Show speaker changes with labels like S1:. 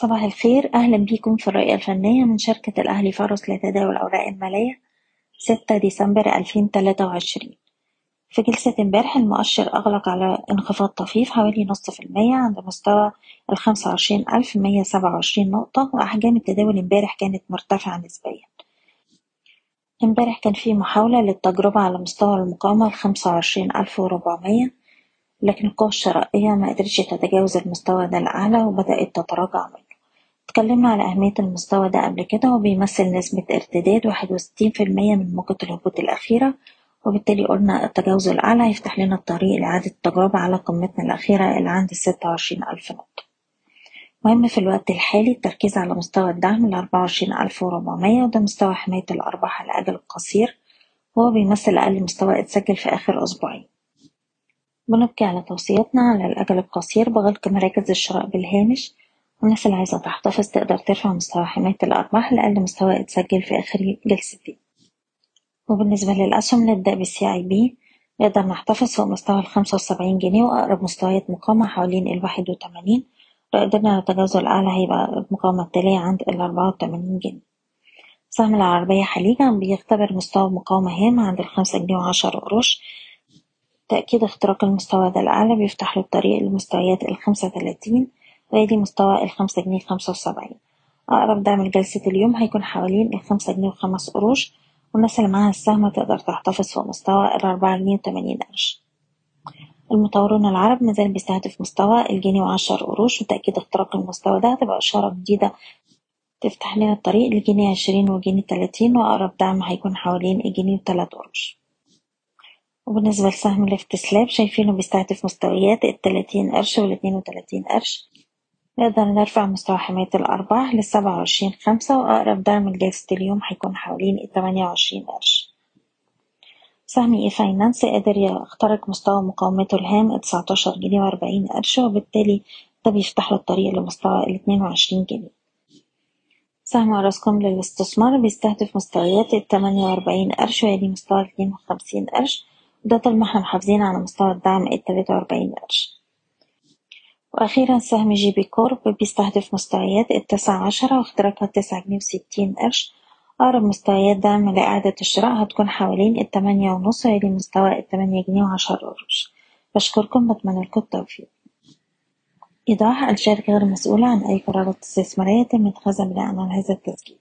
S1: صباح الخير. أهلا بيكم في الرؤية الفنية من شركة الأهلي فارس لتداول الأوراق المالية. ستة ديسمبر ألفين تلاتة وعشرين. في جلسة امبارح المؤشر أغلق على انخفاض طفيف حوالي نص في المية عند مستوى الخمسة وعشرين ألف مية سبعة وعشرين نقطة وأحجام التداول امبارح كانت مرتفعة نسبيا. امبارح كان في محاولة للتجربة على مستوى المقاومة الخمسة وعشرين ألف وربعمية لكن القوى الشرائية ما قدرتش تتجاوز المستوى ده الأعلى وبدأت تتراجع منه. اتكلمنا على أهمية المستوى ده قبل كده وبيمثل نسبة ارتداد واحد وستين في المية من موجة الهبوط الأخيرة وبالتالي قلنا التجاوز الأعلى هيفتح لنا الطريق لإعادة التجربة على قمتنا الأخيرة اللي عند الستة وعشرين ألف نقطة. مهم في الوقت الحالي التركيز على مستوى الدعم الأربعة وعشرين ألف وربعمية وده مستوى حماية الأرباح على الأجل القصير وهو بيمثل أقل مستوى اتسجل في آخر أسبوعين. بنبقي على توصياتنا على الأجل القصير بغلق مراكز الشراء بالهامش والناس اللي عايزة تحتفظ تقدر ترفع مستوى حماية الأرباح لأقل مستوى اتسجل في آخر جلستين وبالنسبة للأسهم نبدأ بالسي اي بي نقدر نحتفظ فوق مستوى الخمسة وسبعين جنيه وأقرب مستويات مقاومة حوالين الواحد وتمانين. لو قدرنا نتجاوزه الأعلى هيبقى المقاومة التالية عند الأربعة وتمانين جنيه. سهم العربية حليجة بيختبر مستوى مقاومة هام عند الخمسة جنيه وعشر قروش. تأكيد اختراق المستوى ده الأعلى بيفتح له الطريق لمستويات الخمسة تلاتين ويلي مستوى الخمسة جنيه خمسة وسبعين. أقرب دعم لجلسة اليوم هيكون حوالين الخمسة جنيه وخمس قروش والناس اللي معاها السهم تقدر تحتفظ فوق مستوى الأربعة جنيه وتمانين قرش. المطورون العرب مازال بيستهدف مستوى الجنيه وعشر قروش وتأكيد اختراق المستوى ده هتبقى إشارة جديدة تفتح لنا الطريق لجنيه عشرين وجنيه تلاتين وأقرب دعم هيكون حوالين الجنيه وتلات قروش. وبالنسبة لسهم ليفت سلاب شايفينه بيستهدف مستويات التلاتين قرش والاتنين وتلاتين قرش. نقدر نرفع مستوى حماية الأرباح للسبعة وعشرين خمسة وأقرب دعم لجلسة اليوم هيكون حوالين التمانية وعشرين قرش. سهم اي فاينانس قدر يخترق مستوى مقاومته الهام تسعتاشر جنيه وأربعين قرش وبالتالي ده بيفتح له الطريق لمستوى الاتنين وعشرين جنيه. سهم أراسكوم للاستثمار بيستهدف مستويات التمانية وأربعين قرش ويلي مستوى الاتنين وخمسين قرش وده طول ما إحنا محافظين على مستوى الدعم التلاتة وأربعين قرش. وأخيرا سهم جي بي كورب بيستهدف مستويات التسعة عشرة واختراقها تسعة جنيه وستين قرش. أقرب مستويات دعم لإعادة الشراء هتكون حوالين التمانية ونص ويلي مستوى التمانية جنيه وعشر قروش بشكركم بتمنى لكم التوفيق. إيضاح الشركة غير مسؤولة عن أي قرارات استثمارية تم اتخاذها بناء على هذا التسجيل.